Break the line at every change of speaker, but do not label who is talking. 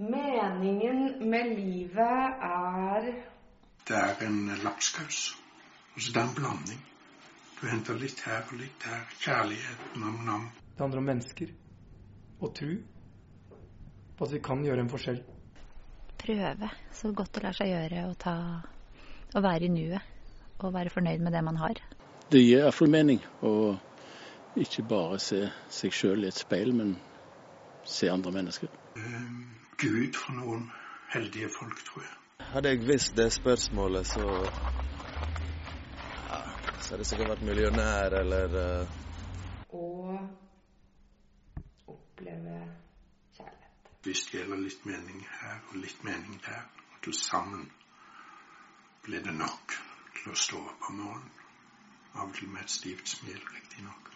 Meningen med livet er
Det er en lapskaus. Altså, det er en blanding. Du henter litt her og litt der. Kjærlighet, nam-nam.
Det handler om mennesker. Og tro på at vi kan gjøre en forskjell.
Prøve så godt det lar seg gjøre å ta å være i nuet. Og være fornøyd med det man har.
Det gir iallfall mening å ikke bare se seg sjøl i et speil, men se andre mennesker.
Eh, Gud for noen heldige folk, tror jeg.
Hadde jeg visst det spørsmålet, så ja, Så hadde jeg sikkert vært millionær eller uh...
å oppleve kjærlighet.
Vi stjeler litt mening her og litt mening der, og til sammen blir det nok til å stå opp om morgenen. Av og til med et stivt smil, riktignok.